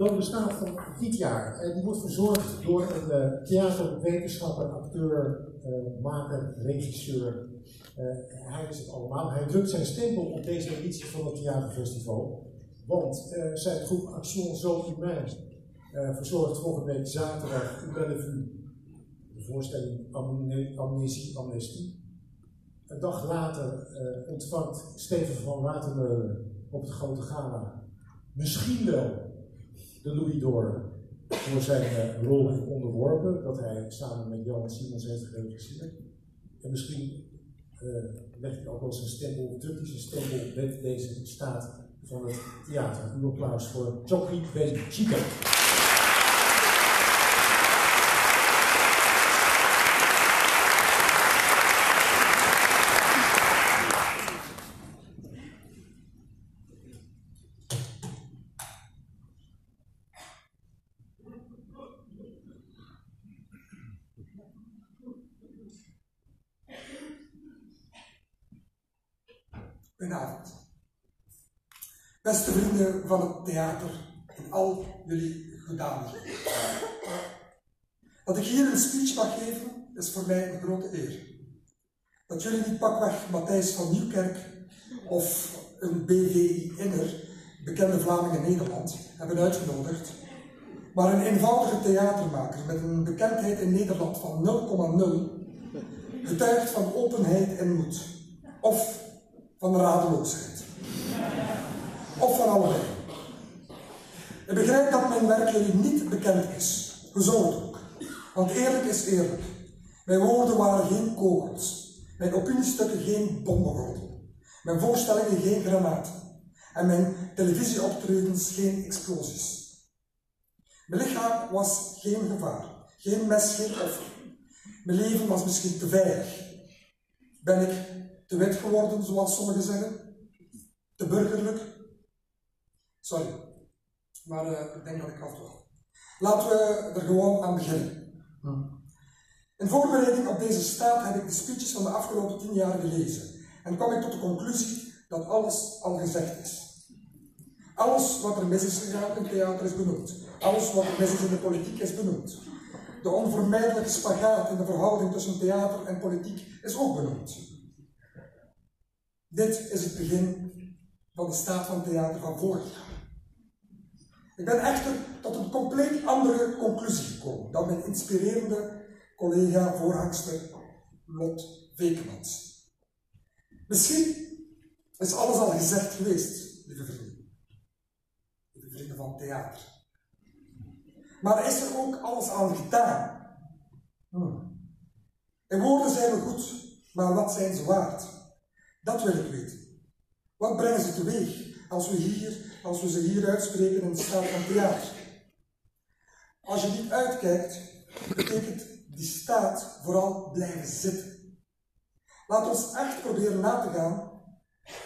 dan de staat van dit jaar. En die wordt verzorgd door een uh, theaterwetenschapper, acteur, uh, maker, regisseur. Hij is het allemaal. Hij drukt zijn stempel op deze editie van het theaterfestival. Want zijn groep Action Zo Humain verzorgt volgende week zaterdag in Bellevue de voorstelling Amnesie, Amnestie. Een dag later ontvangt Steven van Watermeulen op het grote gala misschien wel de Louis d'Or voor zijn uh, rol in Onderworpen, dat hij samen met Jan Simons heeft geregisseerd. En misschien uh, legt hij ook wel zijn stempel, zijn stempel met deze staat van het theater. Uw applaus voor Choki Ben Chica. Beste vrienden van het theater en al jullie gedaan. Dat ik hier een speech mag geven, is voor mij een grote eer. Dat jullie niet pakweg Matthijs van Nieuwkerk of een BVI-inner, bekende Vlaming in Nederland, hebben uitgenodigd, maar een eenvoudige theatermaker met een bekendheid in Nederland van 0,0 getuigt van openheid en moed, of van radeloosheid of van allebei. Ik begrijp dat mijn werk jullie niet bekend is. Gezond ook. Want eerlijk is eerlijk. Mijn woorden waren geen kogels. Mijn opiniestukken geen bombengordel. Mijn voorstellingen geen granaten. En mijn televisieoptredens geen explosies. Mijn lichaam was geen gevaar. Geen mes, geen offer. Mijn leven was misschien te veilig. Ben ik te wit geworden, zoals sommigen zeggen? Te burgerlijk? Sorry, maar uh, ik denk dat ik afdwaal. Laten we er gewoon aan beginnen. In voorbereiding op deze staat heb ik de speeches van de afgelopen tien jaar gelezen en kwam ik tot de conclusie dat alles al gezegd is. Alles wat er mis is gegaan in theater is benoemd. Alles wat er mis is in de politiek is benoemd. De onvermijdelijke spagaat in de verhouding tussen theater en politiek is ook benoemd. Dit is het begin van de staat van theater van vorig jaar. Ik ben echter tot een compleet andere conclusie gekomen dan mijn inspirerende collega voorhangster Lot Wekemans. Misschien is alles al gezegd geweest, lieve vrienden. Lieve vrienden van theater. Maar is er ook alles aan gedaan? Hmm. In woorden zijn we goed, maar wat zijn ze waard? Dat wil ik weten. Wat brengen ze teweeg als we, hier, als we ze hier uitspreken in de staat van theater? Als je niet uitkijkt, betekent die staat vooral blijven zitten. Laat ons echt proberen na te gaan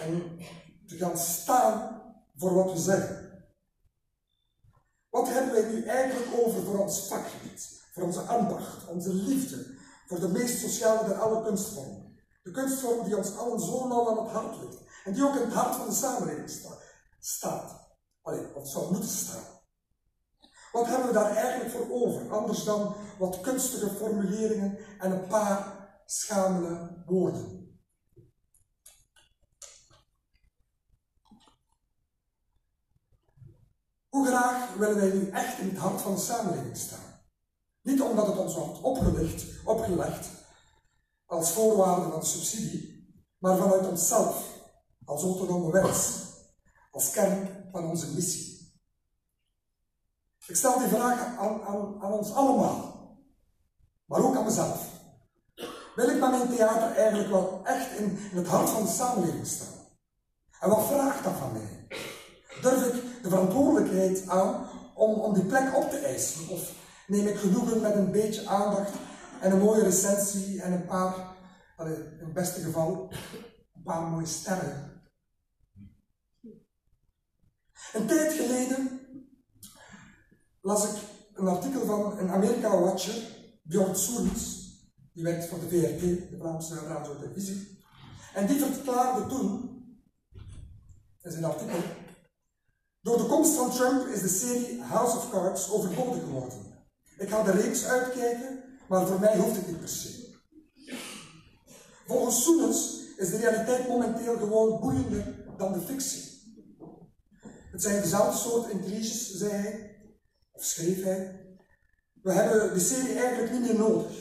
en te gaan staan voor wat we zeggen. Wat hebben wij nu eigenlijk over voor ons vakgebied, voor onze ambacht, onze liefde, voor de meest sociale der alle kunstvormen? De kunstvorm die ons allen zo nauw aan het hart ligt en die ook in het hart van de samenleving staat. Allee, of zou moeten staan. Wat hebben we daar eigenlijk voor over? Anders dan wat kunstige formuleringen en een paar schamele woorden. Hoe graag willen wij nu echt in het hart van de samenleving staan? Niet omdat het ons wordt opgelegd, opgelegd als voorwaarde van de subsidie, maar vanuit onszelf als autonome wens, als kern van onze missie. Ik stel die vraag aan, aan, aan ons allemaal, maar ook aan mezelf. Wil ik met mijn theater eigenlijk wel echt in, het hart van de samenleving staan? En wat vraagt dat van mij? Durf ik de verantwoordelijkheid aan om, om die plek op te eisen? Of neem ik genoegen met een beetje aandacht en een mooie recensie en een paar, in het beste geval, een paar mooie sterren. Een tijd geleden las ik een artikel van een Amerika-watcher, Bjorn Soerens, die werkt voor de VRT, de Vlaamse Radio en Televisie, en die verklaarde toen, in zijn artikel, Door de komst van Trump is de serie House of Cards overbodig geworden. Ik ga de reeks uitkijken, maar voor mij hoeft het niet per se. Volgens Soenens is de realiteit momenteel gewoon boeiender dan de fictie. Het zijn dezelfde soort intriges, zei hij, of schreef hij. We hebben de serie eigenlijk niet meer nodig,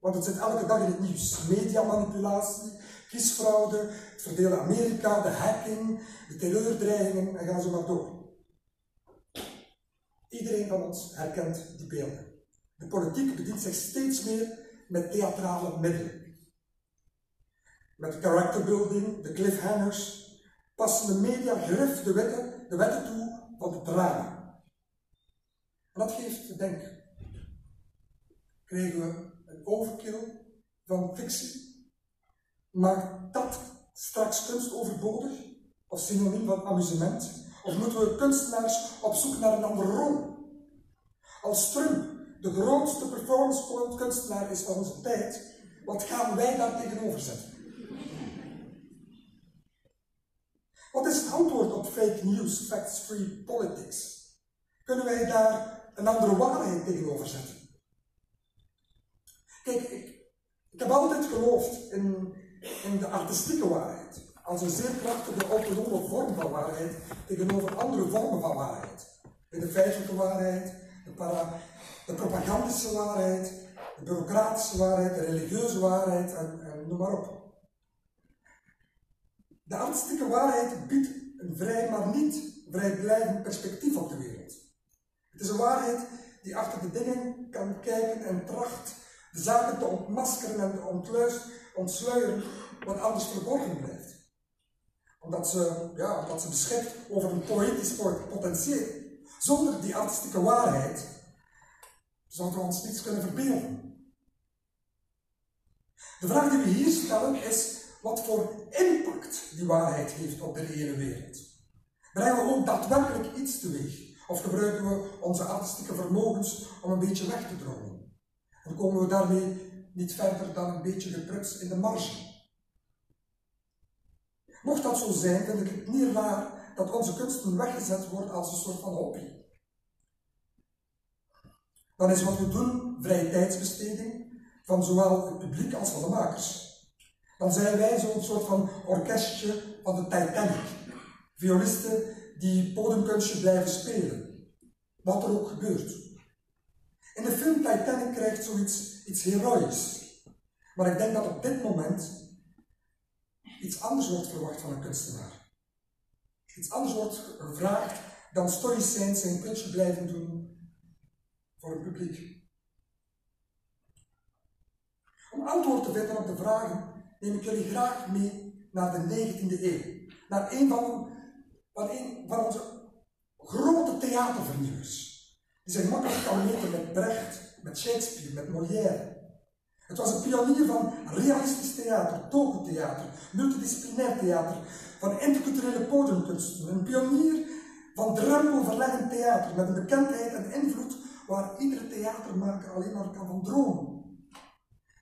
want het zit elke dag in het nieuws. Mediamanipulatie, kiesfraude, het verdeelde Amerika, de hacking, de terreurdreigingen en ga zo maar door. Iedereen van ons herkent die beelden. De politiek bedient zich steeds meer met theatrale middelen. Met characterbuilding, de cliffhangers, passen de media grif de wetten, de wetten toe van het drama. En dat geeft te denken. Krijgen we een overkill van fictie? Maakt dat straks kunst overbodig? Of synoniem van amusement? Of moeten we kunstenaars op zoek naar een andere rol? Als Trump de grootste performance kunstenaar is van onze tijd, wat gaan wij daar tegenover zetten? Wat is het antwoord op fake news, facts-free politics? Kunnen wij daar een andere waarheid tegenover zetten? Kijk, ik, heb altijd geloofd in, in de artistieke waarheid, als een zeer krachtige autonome vorm van waarheid tegenover andere vormen van waarheid. De feitelijke waarheid, de, para, de propagandische waarheid, de bureaucratische waarheid, de religieuze waarheid en, en noem maar op. De artistieke waarheid biedt een vrij, maar niet vrijblijvend perspectief op de wereld. Het is een waarheid die achter de dingen kan kijken en tracht de zaken te ontmaskeren en te ontsluieren wat anders verborgen blijft. Omdat ze, ja, omdat ze beschikt over een poëtisch potentieel. Zonder die artistieke waarheid zouden we ons niets kunnen verbeelden. De vraag die we hier stellen is wat voor impact die waarheid heeft op de hele wereld. Brengen we ook daadwerkelijk iets teweeg? Of gebruiken we onze artistieke vermogens om een beetje weg te dromen? En komen we daarmee niet verder dan een beetje gepruts in de marge? Mocht dat zo zijn, vind ik het niet raar dat onze kunsten weggezet worden als een soort van hobby. Dan is wat we doen vrije tijdsbesteding van zowel het publiek als van de makers. Dan zijn wij zo'n soort van orkestje van de Titanic. Violisten die podiumkunstje blijven spelen. Wat er ook gebeurt. In de film Titanic krijgt zoiets iets heroïs. Maar ik denk dat op dit moment iets anders wordt verwacht van een kunstenaar. Iets anders wordt gevraagd dan stoïcijns zijn kunstje blijven doen voor het publiek. Om antwoord te vinden op de vragen neem ik jullie graag mee naar de 19e eeuw. Naar een van, van, een van onze grote theatervernieuwers. Die zich makkelijk kan meten met Brecht, met Shakespeare, met Molière. Het was een pionier van realistisch theater, tokentheater, multidisciplinair theater, van interculturele podiumkunsten. Een pionier van drempelverleggend theater, met een bekendheid en invloed waar iedere theatermaker alleen maar kan van dromen.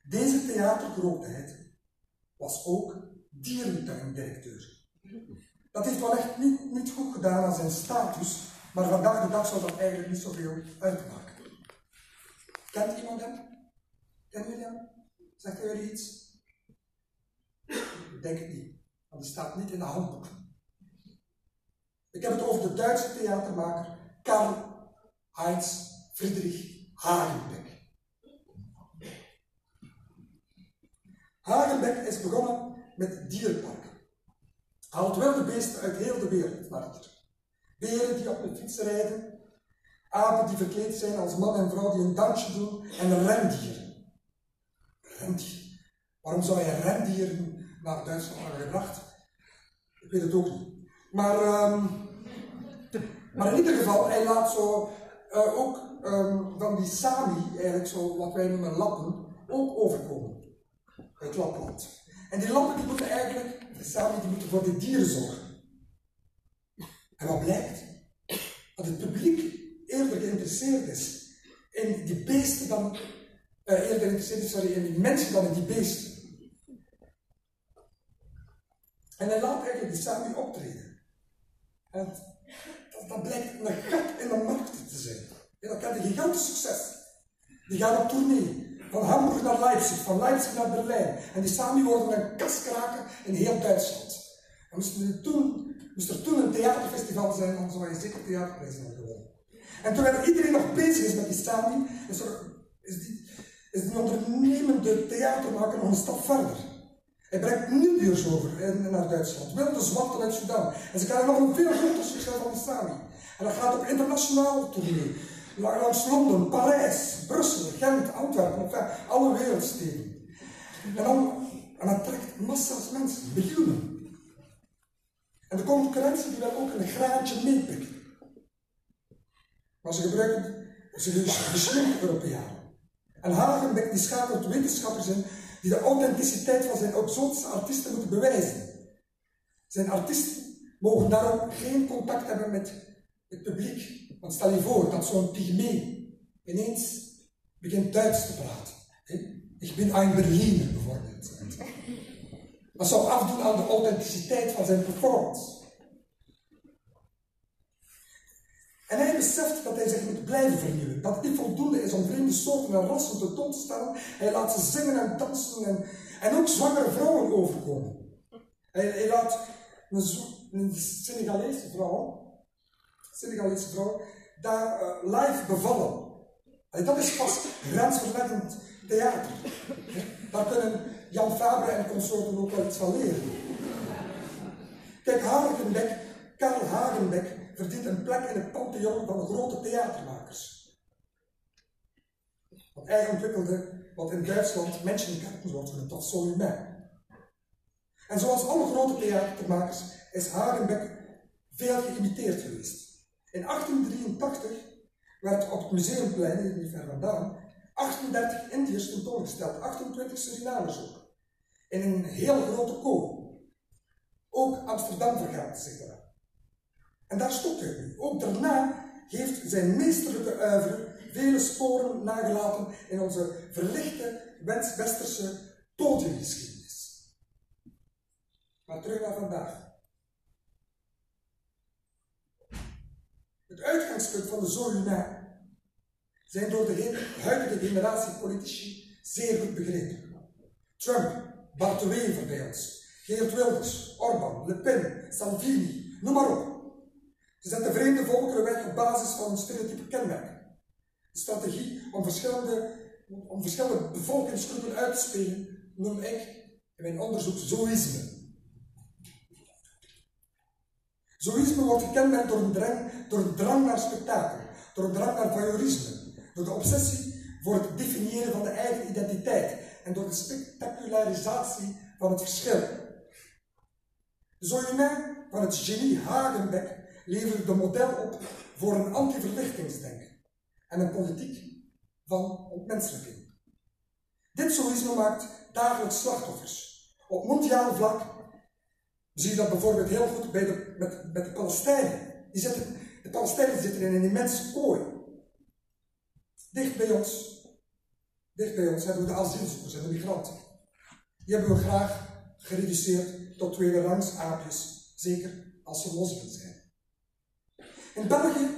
Deze theatergrootheid was ook dierentuindirecteur. Dat heeft wel echt niet, goed gedaan aan zijn status, maar vandaag de dag zou dat eigenlijk niet zoveel uitmaken. Kent iemand hem? Kennen jullie hem? Zegt jullie iets? Denk niet, want staat niet in de handboek. Ik heb het over de Duitse theatermaker Karl Heinz Friedrich Hagenbeck. Hagenbeck is begonnen met dierparken. Haalt wilde beesten uit heel de wereld naar hier. Beren die op een fiets rijden, apen die verkleed zijn als man en vrouw die een dansje doen, en rendieren. Rendieren. Waarom zou je rendieren naar Duitsland hebben gebracht? Ik weet het ook niet. Maar, um, maar in ieder geval, hij laat zo uh, ook um, van die Sami, eigenlijk zo wat wij noemen lappen, ook overkomen uit Lapland. En die lampen die moeten eigenlijk, de Sami, die moeten voor de dieren zorgen. En wat blijkt? Dat het publiek eerder geïnteresseerd is in die beesten dan, uh, eerder geïnteresseerd is sorry, in die mensen dan in die beesten. En hij laat eigenlijk de Sami optreden. En dat, dat blijkt een gat in de markt te zijn. Dat kent een gigantisch succes. Die gaan op tournee. Van Hamburg naar Leipzig, van Leipzig naar Berlijn. En die samen worden een kast kraken in heel Duitsland. En moest er toen, moest er toen een theaterfestival zijn, dan zou je zeker theaterprijs hebben gewonnen. En terwijl iedereen nog bezig is met die Sami, is, is, die, is die ondernemende theatermaker nog een stap verder. Hij brengt Nubiërs over in, naar Duitsland, wilde zwarten uit Sudan. En ze krijgen nog een veel groter succes de Sami. En dat gaat op internationale tournee. Langs Londen, Parijs, Brussel, Gent, Antwerpen, alle wereldsteden. En dan, en dat trekt massa's mensen, miljoenen. En de concurrentie die wil ook een graantje meepikken. Maar ze gebruiken, ze geschikt Europeanen. En Hagenbeck die schakelt wetenschappers in die de authenticiteit van zijn exotische artiesten moeten bewijzen. Zijn artiesten mogen daarom geen contact hebben met het publiek. Want stel je voor dat zo'n pygmee ineens begint Duits te praten. Ik ben een Berliner bijvoorbeeld. Dat zou afdoen aan de authenticiteit van zijn performance. En hij beseft dat hij zich moet blijven vernieuwen. Dat het niet voldoende is om vreemde soorten en rassen te toon te. Hij laat ze zingen en dansen en, ook zwangere vrouwen overkomen. Hij, hij laat een, Senegalese vrouw, Senegalese vrouw daar uh, live bevallen. En dat is pas grensverleggend theater. Daar kunnen Jan Fabre en consorten ook wel iets van leren. Kijk, Hagenbeck, Karl Hagenbeck, verdient een plek in het pantheon van de grote theatermakers. Want hij ontwikkelde wat in Duitsland mensenkerken wordt genoemd, dat Soliman. En zoals alle grote theatermakers is Hagenbeck veel geïmiteerd geweest. In 1883 werd op het Museumplein, niet ver vandaan, 38 Indiërs tentoongesteld, 28 Surinamers ook. In een heel grote koor. Ook Amsterdam vergaat zich daar. En daar stopt hij nu. Ook daarna heeft zijn meesterlijke uiveren vele sporen nagelaten in onze verlichte westerse podiumgeschiedenis. Maar terug naar vandaag. Het uitgangspunt van de Zoyuna zijn door de huidige generatie politici zeer goed begrepen. Trump, Bart de Wever bij ons, Geert Wilders, Orbán, Le Pen, Salvini, noem maar op. Ze zetten vreemde volkeren weg op basis van stereotype kenmerken. De strategie om verschillende, om verschillende bevolkingsgroepen uit te spelen noem ik in mijn onderzoek zoïsme. Zoïsme wordt gekenmerkt door een, drang, door een drang naar spektakel, door een drang naar voyeurisme, door de obsessie voor het definiëren van de eigen identiteit en door de spectacularisatie van het verschil. De van het genie Hagenbeck leverde de model op voor een anti-verlichtingsdenken en een politiek van ontmenselijking. Dit zoïsme maakt dagelijks slachtoffers. Op mondiaal vlak zie je dat bijvoorbeeld heel goed bij de, met, met de Palestijnen. Die zitten, de Palestijnen zitten in een immense kooi. Dicht bij ons, dicht bij ons hebben we de asielzoekers en de migranten. Die hebben we graag gereduceerd tot tweede rangs zeker als ze moslim zijn. In België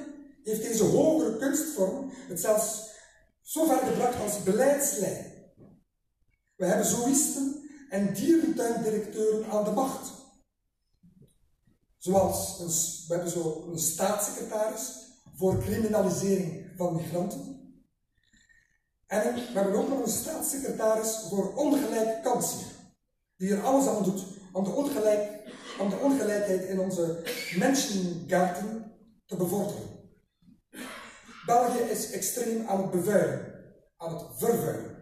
heeft deze hogere kunstvorm het zelfs zo ver gebracht als beleidslijn. We hebben zoïsten en dierentuindirecteuren aan de macht. Zoals we hebben zo een staatssecretaris voor criminalisering van migranten. En we hebben ook nog een staatssecretaris voor ongelijke kansen, die er alles aan doet om de, ongelijk, om de ongelijkheid in onze mensengarten te bevorderen. België is extreem aan het bevuilen, aan het vervuilen.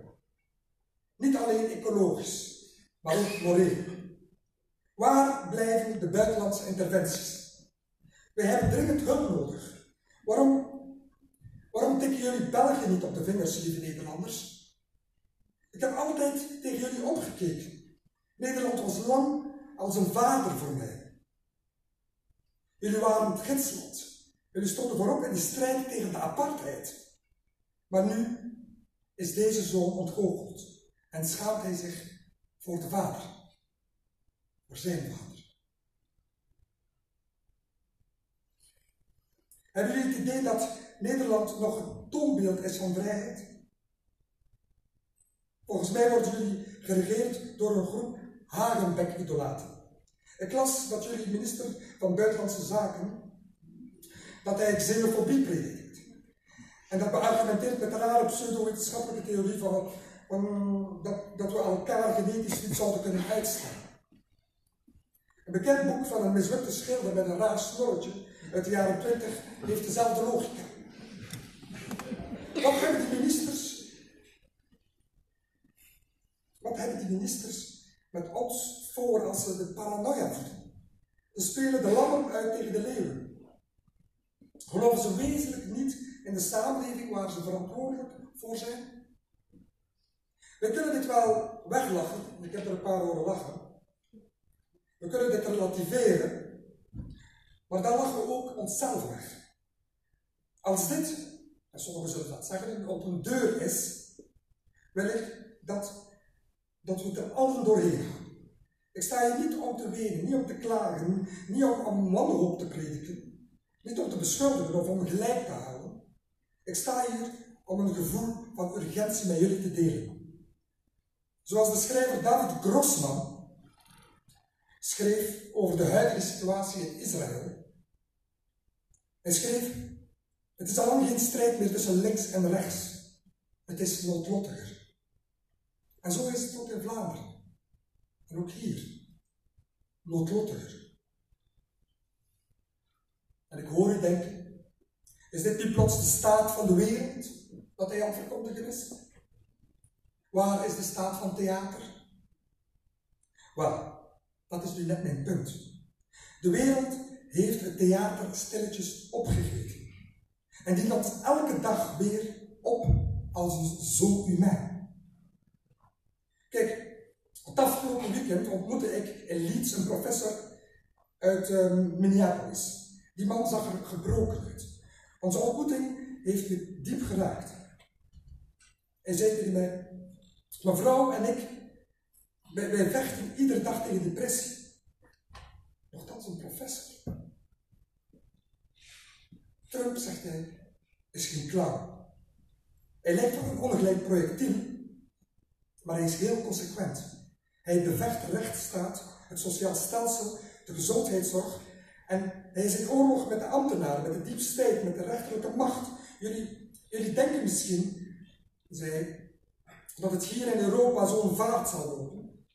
Niet alleen ecologisch, maar ook moreel. Waar blijven de buitenlandse interventies? We hebben dringend hulp nodig. Waarom, waarom tikken jullie België niet op de vingers, lieve Nederlanders? Ik heb altijd tegen jullie opgekeken. Nederland was lang als een vader voor mij. Jullie waren het gidsland. Jullie stonden voorop in de strijd tegen de apartheid. Maar nu is deze zoon ontgoocheld en schaamt hij zich voor de vader, voor zijn vader. Hebben jullie het idee dat Nederland nog een toonbeeld is van vrijheid? Volgens mij worden jullie geregeerd door een groep Hagenbeck-idolaten. Ik las dat jullie minister van Buitenlandse Zaken, dat hij xenofobie predikt. En dat beargumenteert met een rare pseudo-wetenschappelijke theorie van, van dat, dat we elkaar genetisch niet zouden kunnen uitstaan. Een bekend boek van een mislukte schilder met een raar snorretje uit de jaren 20 heeft dezelfde logica. Wat hebben die ministers? Wat hebben die ministers met ons voor als ze de paranoia voeden? Ze spelen de lammen uit tegen de leeuwen. Geloven ze wezenlijk niet in de samenleving waar ze verantwoordelijk voor zijn? We kunnen dit wel weglachen, ik heb er een paar horen lachen. We kunnen dit relativeren, maar dan lachen we ook onszelf weg. Als dit, en sommigen zullen dat zeggen, op een deur is, wil ik dat, dat we er allen doorheen gaan. Ik sta hier niet om te wenen, niet om te klagen, niet om, om wanhoop te prediken, niet om te beschuldigen of om gelijk te halen. Ik sta hier om een gevoel van urgentie met jullie te delen. Zoals de schrijver David Grossman schreef over de huidige situatie in Israël. Hij schreef: Het is al lang geen strijd meer tussen links en rechts. Het is noodlottiger. En zo is het ook in Vlaanderen. En ook hier. Noodlottiger. En ik hoor u denken: Is dit nu plots de staat van de wereld dat hij aan het verkondigen is? Waar is de staat van theater? Wel, dat is nu net mijn punt. De wereld heeft het theater stilletjes opgegeten. En die loopt elke dag weer op als een zo humain. Kijk, het afgelopen weekend ontmoette ik in Leeds een professor uit um, Minneapolis. Die man zag er gebroken uit. Onze ontmoeting heeft me diep geraakt. Hij zei tegen mij, mevrouw en ik wij, wij vechten iedere dag tegen depressie. Nochtans een professor. Trump, zegt hij, is geen clown. Hij lijkt op een ongelijk projectiel, maar hij is heel consequent. Hij bevecht de rechtsstaat, het sociaal stelsel, de gezondheidszorg en hij is in oorlog met de ambtenaren, met de diepste met de rechterlijke macht. Jullie, jullie denken misschien, zei hij, dat het hier in Europa zo'n vaart zal lopen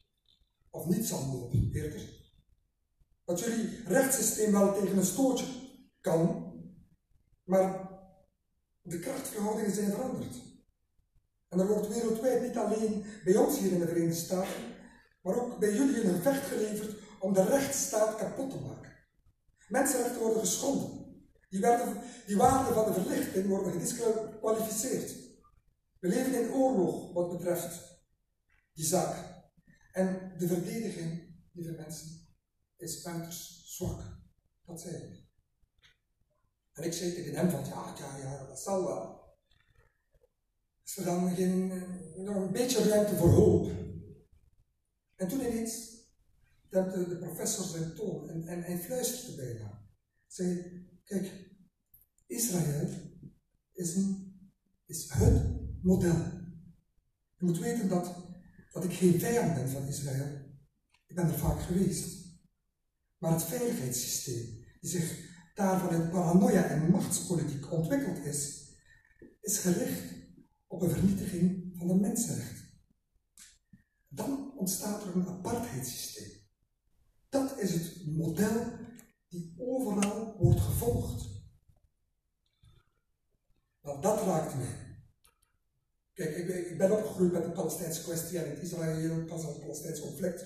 of niet zal lopen, eerder. Dat jullie rechtssysteem wel tegen een stootje kan, maar de krachtverhoudingen zijn veranderd. En er wordt wereldwijd niet alleen bij ons hier in de Verenigde Staten, maar ook bij jullie een gevecht geleverd om de rechtsstaat kapot te maken. Mensenrechten worden geschonden. Die, werden, die waarden van de verlichting worden gedisqualificeerd. We leven in oorlog wat betreft die zaak. En de verdediging, lieve mensen, is uiterst zwak. Dat zei ik. En ik zei tegen hem van, ja, ja, ja, dat zal wel. Is er dan geen, nog een beetje ruimte voor hoop? En toen ineens dempte de professor zijn toon en, en hij fluisterde bijna. Zei, kijk, Israël is, een, is het model. Je moet weten dat dat ik geen vijand ben van Israël. Ik ben er vaak geweest. Maar het veiligheidssysteem, die zich daar vanuit paranoia en machtspolitiek ontwikkeld is, is gericht op een vernietiging van de mensenrechten. Dan ontstaat er een apartheidssysteem. Dat is het model die overal wordt gevolgd. Nou, dat raakt mij. Kijk, ik, ik, ben opgegroeid met de Palestijnse kwestie en het Israël, pas het Palestijnse conflict.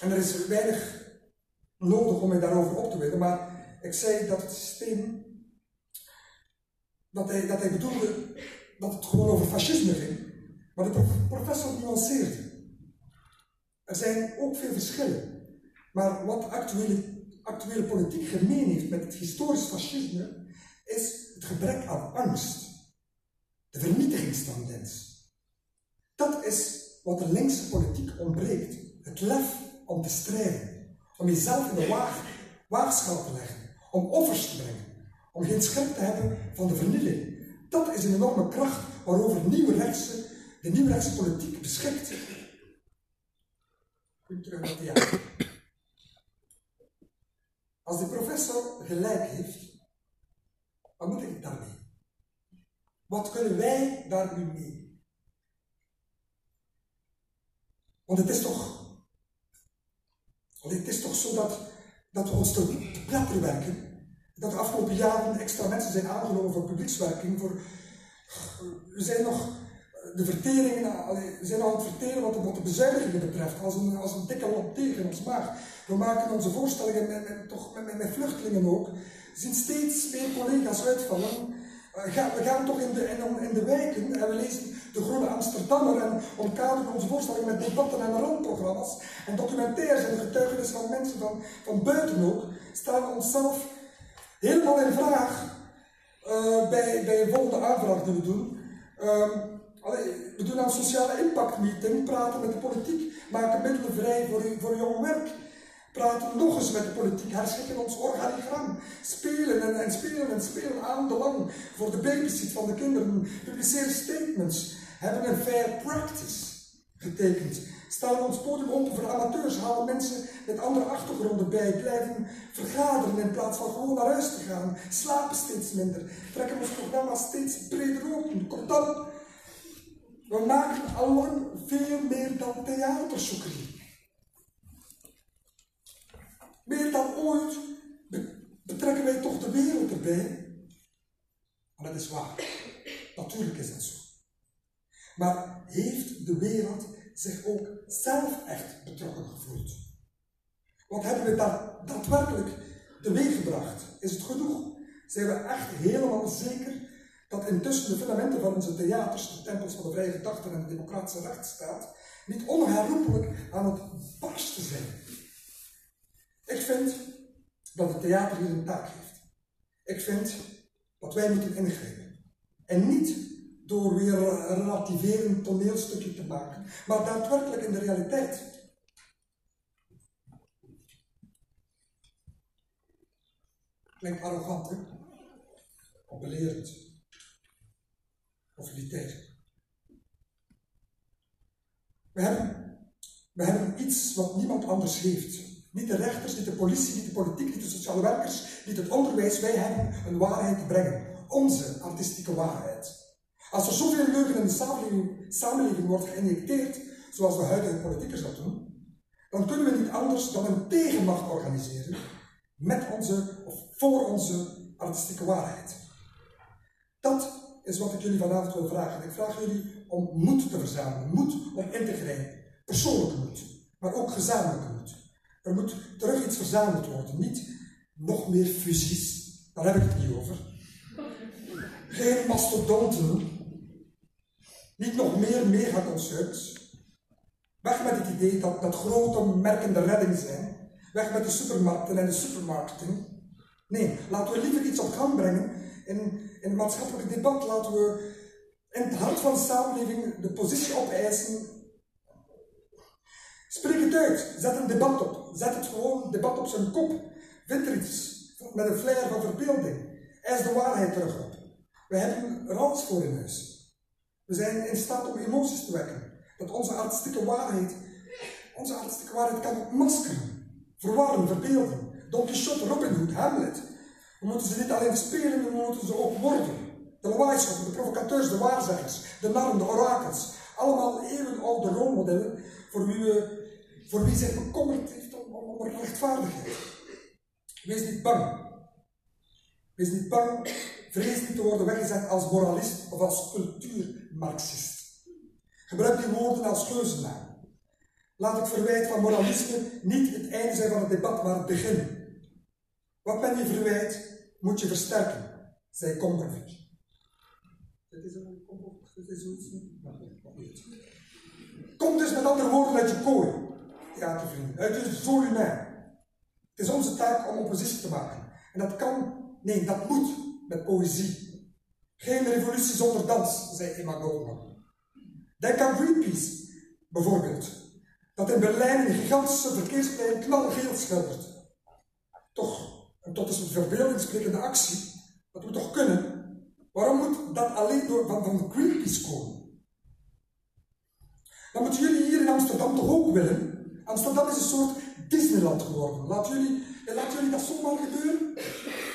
En er is weinig nodig om mij daarover op te weten, maar ik zei dat het systeem, dat hij, dat hij bedoelde dat het gewoon over fascisme ging, maar de professor nuanceerde. Er zijn ook veel verschillen, maar wat actuele, actuele politiek gemeen heeft met het historisch fascisme, is het gebrek aan angst. De vernietigingstendens. Dat is wat de linkse politiek ontbreekt. Het lef om te strijden. Om jezelf in de waag, waagschaal te leggen. Om offers te brengen. om geen schrik te hebben van de vernieling. Dat is een enorme kracht waarover nieuwe rechtse, de nieuwe rechtse politiek beschikt. Goed terug naar theater. Als de professor gelijk heeft, wat moet ik daarmee? Wat kunnen wij daar nu mee? Want het is toch, het is toch zo dat, dat we ons te pletter werken. Dat de afgelopen jaren extra mensen zijn aangenomen voor publiekswerking. Voor, we zijn nog de verteringen, we zijn al aan het verteren wat de, wat bezuinigingen betreft, als een, als een dikke lop tegen ons maag. We maken onze voorstellingen met, toch, met, met, vluchtelingen ook. Zien steeds meer collega's uitvallen. Uh, we gaan toch in de, in, de wijken en we lezen de Groene Amsterdammer en omkaderen onze voorstellingen met debatten en randprogramma's en documentaires en getuigenissen van mensen van, van buiten ook, staan we onszelf helemaal in vraag uh, bij, bij volgende aanvraag die we doen. Um, we doen een sociale impact meeting, praten met de politiek, maken middelen vrij voor, voor jong werk. Praten nog eens met de politiek, herschikken ons organigram. Spelen en, en spelen en spelen aan de lang voor de babysit van de kinderen. Publiceren statements. Hebben een fair practice getekend. Staan ons podium open voor amateurs, halen mensen met andere achtergronden bij, blijven vergaderen in plaats van gewoon naar huis te gaan, slapen steeds minder, trekken ons programma steeds breder open. Kortom, we maken allang veel meer dan theaterzoekerie. Meer dan ooit betrekken wij toch de wereld erbij. En dat is waar. Natuurlijk is dat zo. Maar heeft de wereld zich ook zelf echt betrokken gevoeld? Wat hebben we daar daadwerkelijk teweeg gebracht? Is het genoeg? Zijn we echt helemaal zeker dat intussen de fundamenten van onze theaters, de tempels van de vrije gedachten en de democratische rechtsstaat, niet onherroepelijk aan het barsten zijn. Ik vind dat het theater hier een taak heeft. Ik vind dat wij moeten ingrijpen. En niet door weer een relativerend toneelstukje te maken, maar daadwerkelijk in de realiteit. Klinkt arrogant, hè? Appellerend of elitair. We hebben, we hebben iets wat niemand anders heeft. Niet de rechters, niet de politie, niet de politiek, niet de sociale werkers, niet het onderwijs. Wij hebben een waarheid te brengen. Onze artistieke waarheid. Als er zoveel leugen in de samenleving, samenleving wordt geïnjecteerd, zoals de huidige politiekers dat doen, dan kunnen we niet anders dan een tegenmacht organiseren met onze, of voor onze artistieke waarheid. Dat is wat ik jullie vanavond wil vragen. Ik vraag jullie om moed te verzamelen, moed om in te grijpen. Persoonlijke moed, maar ook gezamenlijke moed. Er moet terug iets verzameld worden, niet nog meer fusies, daar heb ik het niet over. Geen mastodonten, niet nog meer megaconcerts. Weg met het idee dat, dat grote merken de redding zijn. Weg met de supermarkten en de supermarketing. Nee, laten we liever iets op gang brengen in in het maatschappelijke debat laten we in het hart van de samenleving de positie opeisen. Spreek het uit, zet een debat op. Zet het gewoon debat op zijn kop. Vind er iets met een flair van verbeelding. Eis de waarheid terug op. We hebben alles voor in huis. We zijn in staat om emoties te wekken. Dat onze artistieke waarheid, onze artistieke waarheid kan maskeren, verwarren, verbeelden. Don Quixote, Robin Hood, Hamlet, we moeten ze niet alleen spelen, we moeten ze ook worden. De lawaaischoppen, de provocateurs, de waarzeggers, de narren, de orakels. Allemaal eeuwenoude rolmodellen voor wie, we, voor wie zich bekommerd heeft om, om rechtvaardigheid. Wees niet bang. Wees niet bang. Vrees niet te worden weggezet als moralist of als cultuurmarxist. Gebruik die woorden als geuzennaam. Laat het verwijt van moralisme niet het einde zijn van het debat, maar het begin. Wat men je verwijt, moet je versterken, zei Comberville. Dit is een dit is zoiets. Kom dus met andere woorden uit je kooi, theatervrienden, uit je volume. Het is onze taak om oppositie te maken. En dat kan, nee, dat moet met poëzie. Geen revolutie zonder dans, zei Emma. Denk aan Greenpeace, bijvoorbeeld, dat in Berlijn een gigantische verkeersplein knalgeel schildert. Toch en tot is een verbeeldingssprekende actie, Dat moet toch kunnen? Waarom moet dat alleen door, van, van Greenpeace komen? Dan moeten jullie hier in Amsterdam toch ook willen? Amsterdam is een soort Disneyland geworden. Laat jullie, laat jullie dat zomaar gebeuren?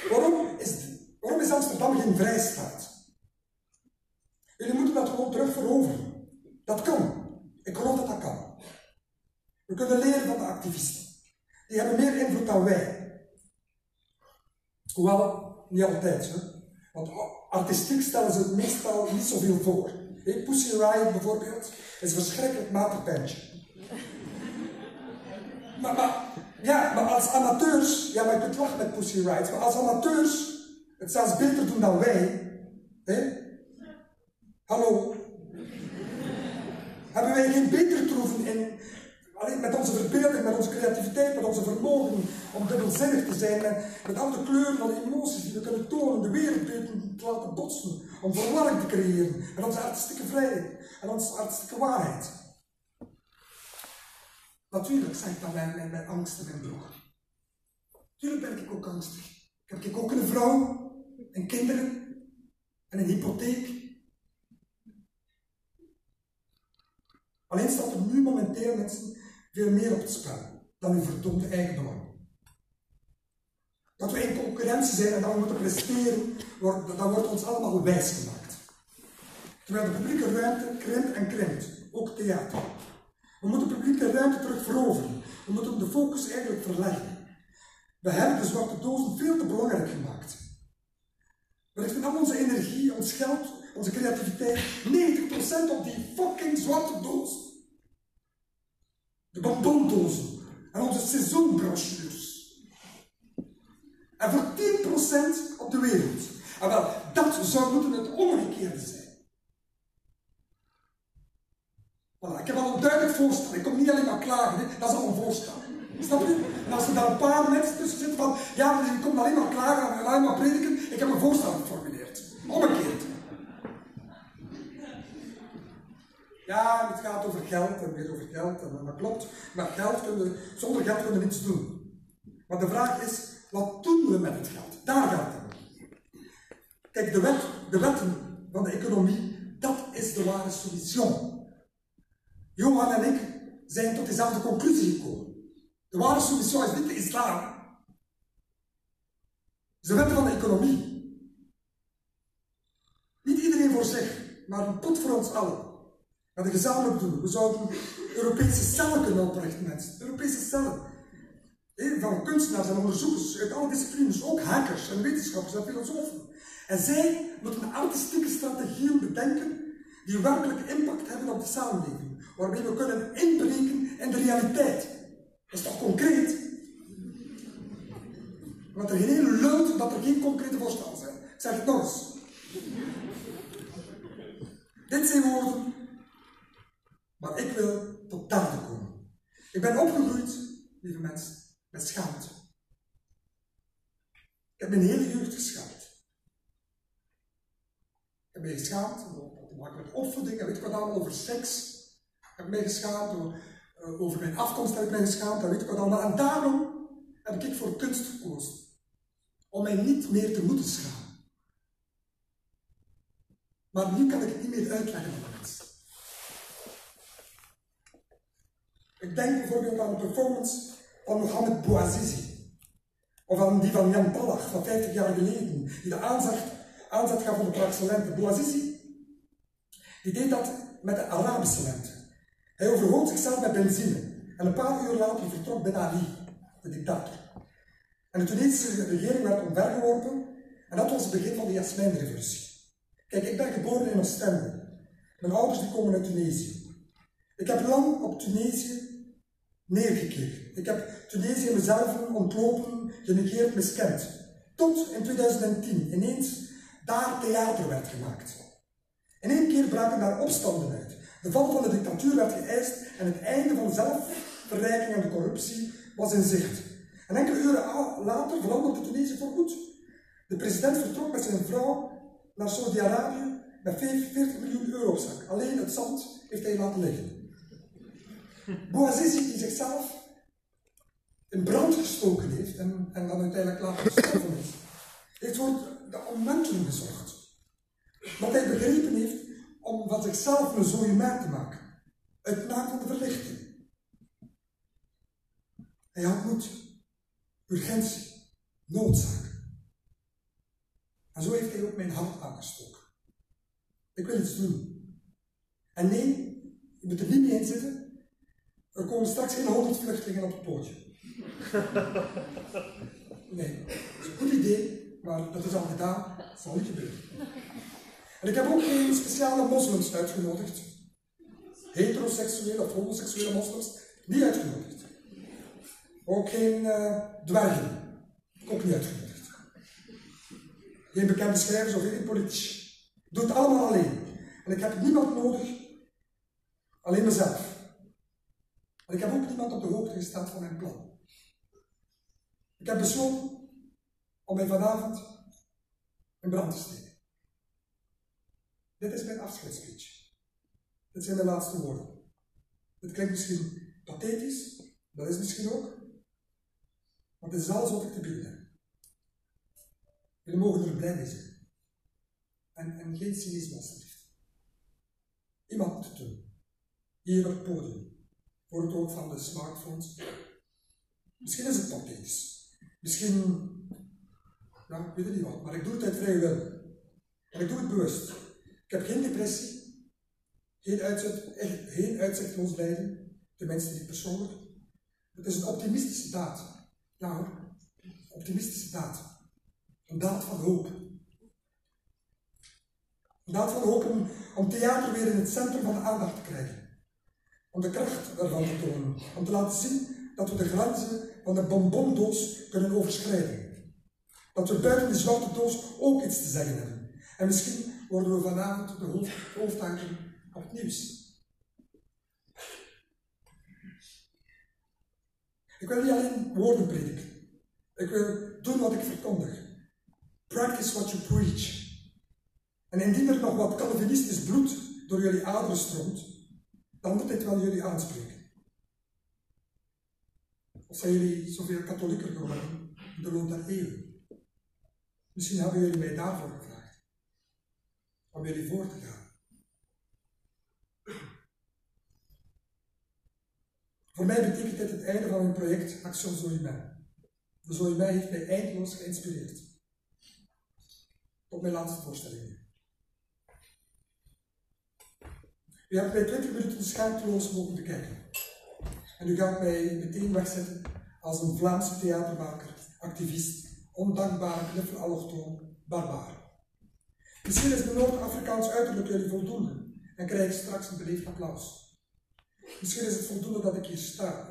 Waarom is, waarom is Amsterdam geen vrijstaat? Jullie moeten dat gewoon terug veroveren. Dat kan. Ik geloof dat dat kan. We kunnen leren van de activisten. Die hebben meer invloed dan wij. Hoewel, niet altijd. Want artistiek stellen ze het meestal niet zoveel voor. Hey, Pussy Riot bijvoorbeeld is een verschrikkelijk matig bandje. maar, maar, ja, maar als amateurs, ja, maar je kunt lachen met Pussy Riot, maar als amateurs het zelfs beter doen dan wij, hè? hallo, hebben wij geen betere troeven in Alleen met onze verbeelding, met onze creativiteit, met onze vermogen om dubbelzinnig te zijn, met, met al de kleuren van emoties die we kunnen tonen, de wereldbeelden te laten botsen, om verwarring te creëren, met onze artistieke vrijheid en onze artistieke waarheid. Natuurlijk zeg ik dan mijn, mijn, mijn angst en droog. Natuurlijk ben ik ook angstig. Ik heb ook een vrouw, en kinderen, en een hypotheek. Alleen staat er nu momenteel mensen veel meer op het spel dan uw verdomde eigen belang. Dat we in concurrentie zijn en dat we moeten presteren, dat wordt ons allemaal wijs gemaakt. Terwijl de publieke ruimte krimpt en krimpt, ook theater. We moeten de publieke ruimte terug veroveren. We moeten de focus eigenlijk verleggen. We hebben de zwarte dozen veel te belangrijk gemaakt. We richten al onze energie, ons geld, onze creativiteit, 90% op die fucking zwarte doos de bonbondozen en onze seizoenbrochures. En voor 10% op de wereld. En wel, dat zou moeten het omgekeerde zijn. Voilà, ik heb al een duidelijk voorstel. Ik kom niet alleen maar klagen, dat is al een voorstel. Snap je? En als er daar een paar mensen tussen zitten van, ja, maar je komt alleen maar klagen en alleen maar prediken, ik heb een voorstel geformuleerd. Omgekeerd. Ja, het gaat over geld en weer over geld. En dat klopt. Maar geld kunnen, zonder geld kunnen we niets doen. Maar de vraag is, wat doen we met het geld? Daar gaat het om. Kijk, de, wet, de wetten van de economie, dat is de ware solution. Johan en ik zijn tot dezelfde conclusie gekomen. De ware solution is niet de islam. Het is de wetten van de economie. Niet iedereen voor zich, maar een pot voor ons allen. Wat we gezamenlijk doen. We zouden Europese cellen kunnen oprichten, mensen. Europese cellen. van kunstenaars en onderzoekers uit alle disciplines, ook hackers en wetenschappers en filosofen. En zij moeten artistieke strategieën bedenken die werkelijk impact hebben op de samenleving. Waarmee we kunnen inbreken in de realiteit. Dat is toch concreet? Want er geen lult dat er geen concrete voorstellen zijn. Ik zeg het nog eens. Dit zijn woorden maar ik wil tot daden komen. Ik ben opgegroeid, lieve mensen, met schaamte. Ik heb mijn hele jeugd geschaamd. Ik heb mij geschaamd te maken met opvoeding en weet ik wat allemaal over seks. Ik heb mij geschaamd over, uh, over mijn afkomst, heb ik mij geschaamd en weet ik wat allemaal. En daarom heb ik voor kunst gekozen. Om mij niet meer te moeten schamen. Maar nu kan ik het niet meer uitleggen aan de mensen. Ik denk bijvoorbeeld aan de performance van Mohamed Bouazizi. Of aan die van Jan Palach van 50 jaar geleden, die de aanzet, aanzet gaf van de Praagse lente. Bouazizi, die deed dat met de Arabische lente. Hij overgoot zichzelf met benzine. En een paar uur later vertrok Ben Ali, de dictator. En de Tunesische regering werd omvergeworpen. En dat was het begin van de Jasmijnrevolutie. Kijk, ik ben geboren in Oostende. Mijn ouders die komen uit Tunesië. Ik heb lang op Tunesië neergekeken. Ik heb Tunesië mezelf ontlopen, genegeerd, miskend. Tot in 2010 ineens daar theater werd gemaakt. In één keer braken daar opstanden uit. De val van de dictatuur werd geëist en het einde van zelfverrijking en de corruptie was in zicht. En enkele uren later veranderde Tunesië voorgoed. De president vertrok met zijn vrouw naar Saudi-Arabië met 45 miljoen euro op zak. Alleen het zand heeft hij laten liggen. Boazizi die zichzelf in brand gestoken heeft en, en dan uiteindelijk later gestorven is, heeft voor de omwenteling gezorgd. Wat hij begrepen heeft om van zichzelf een zoie merk te maken. Het naam van verlichting. Hij had moed, urgentie, noodzaak. En zo heeft hij ook mijn hand aangestoken. Ik wil iets doen. En nee, je moet er niet mee in zitten. Er komen straks geen honderd vluchtelingen op het pootje. Nee, dat is een goed idee, maar dat is al gedaan. Dat zal niet gebeuren. En ik heb ook geen speciale moslims uitgenodigd. Heteroseksuele of homoseksuele moslims, niet uitgenodigd. Ook geen uh, dwergen, ook niet uitgenodigd. Geen bekende schrijvers of geen politici. Doe het allemaal alleen. En ik heb niemand nodig, alleen mezelf. En ik heb ook niemand op de hoogte gesteld van mijn plan. Ik heb besloten om mij vanavond in brand te steken. Dit is mijn afscheidsspeech. Dit zijn mijn laatste woorden. Het klinkt misschien pathetisch, dat is misschien ook, maar het is alles wat ik te bieden heb. Jullie mogen er blij mee zijn. En, en geen cynisme alsjeblieft. Iemand het doen. Hier op het podium. Voor het oog van de smartphones. Misschien is het pathetisch. Misschien, ja, ik weet het niet wat, maar ik doe het uit vrije wil. En ik doe het bewust. Ik heb geen depressie, geen, uitzicht, geen uitzichtloos lijden, tenminste niet persoonlijk. Het is een optimistische daad. Ja hoor, optimistische daad. Een daad van hoop. Een daad van hoop om theater weer in het centrum van de aandacht te krijgen. Om de kracht daarvan te tonen. Om te laten zien dat we de grenzen van de bonbondoos kunnen overschrijden. Dat we buiten de zwarte doos ook iets te zeggen hebben. En misschien worden we vanavond de hoofd, op het nieuws. Ik wil niet alleen woorden prediken. Ik wil doen wat ik verkondig. Practice what you preach. En indien er nog wat Calvinistisch bloed door jullie aderen stroomt, dan moet dit wel jullie aanspreken. Of zijn jullie zoveel katholieker geworden in de loop der eeuwen? Misschien hebben jullie mij daarvoor gevraagd. Om jullie voor te gaan. Voor mij betekent dit het einde van mijn project Action Zoïmai. De Zoïmai heeft mij eindeloos geïnspireerd. Tot mijn laatste voorstelling. U hebt mij 20 minuten schaamteloos mogen bekijken. En u gaat mij meteen wegzetten als een Vlaamse theatermaker, activist, ondankbare knuffel allochtoon, barbaar. Misschien is mijn Noord-Afrikaans uiterlijk jullie voldoende en krijg ik straks een beleefd applaus. Misschien is het voldoende dat ik hier sta,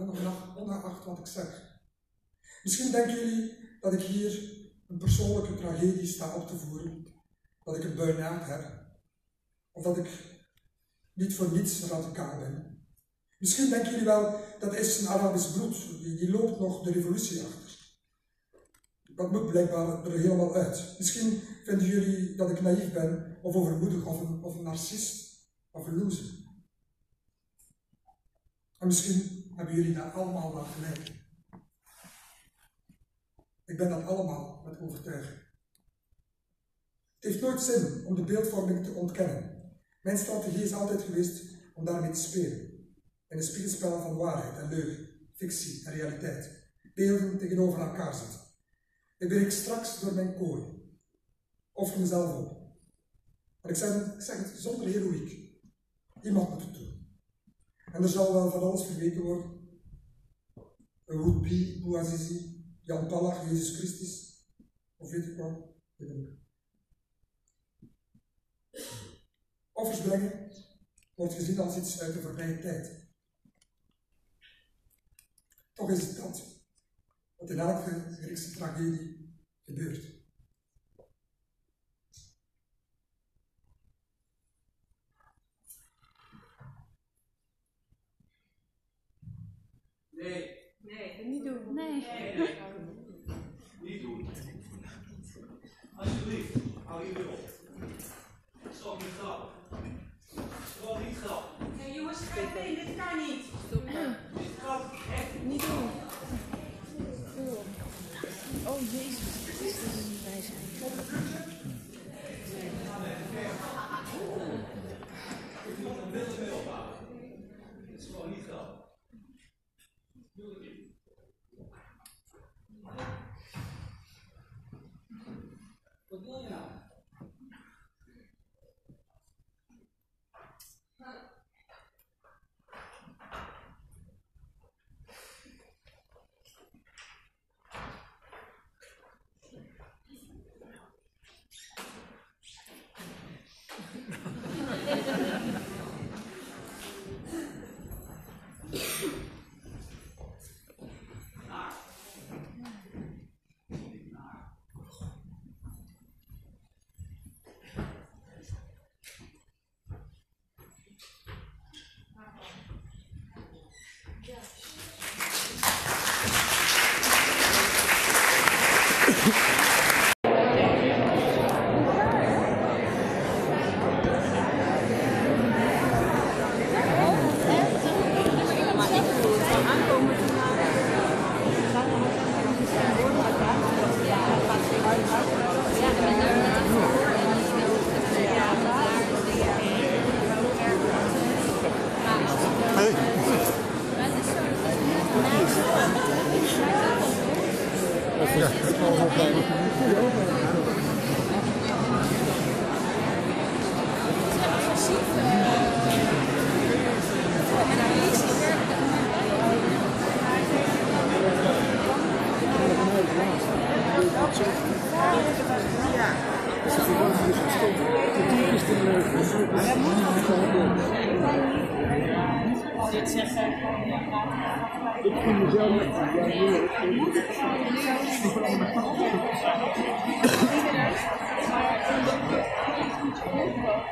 ongeacht wat ik zeg. Misschien denken jullie dat ik hier een persoonlijke tragedie sta op te voeren, dat ik een burn-out heb, of dat ik niet voor niets radicaal ben. Misschien denken jullie wel, dat is een Arabisch bloed, die, die loopt nog de revolutie achter. Dat moet blijkbaar er helemaal uit. Misschien vinden jullie dat ik naïef ben, of overmoedig, of een, of narcist, of een loser. En misschien hebben jullie daar allemaal wel gelijk Ik ben dat allemaal met overtuiging. Het heeft nooit zin om de beeldvorming te ontkennen. Mijn strategie is altijd geweest om daarmee te spelen. In een spiegelspel van waarheid en leugen, fictie en realiteit. Beelden tegenover elkaar zetten. Ik breek straks door mijn kooi. Of mezelf op. Maar ik zeg, ik het zonder heroïek. Iemand moet het doen. En er zal wel van alles verweten worden. Een would-be, Bouazizi, Jan Palach, Jezus Christus, of weet ik wat. Offers brengen wordt gezien als iets uit de voorbije tijd. Toch is het dat wat in elke Griekse tragedie gebeurt. Nee. Nee. Niet doen. Nee. nee. Niet doen. Alsjeblieft, hou je op. Dat It's for his help.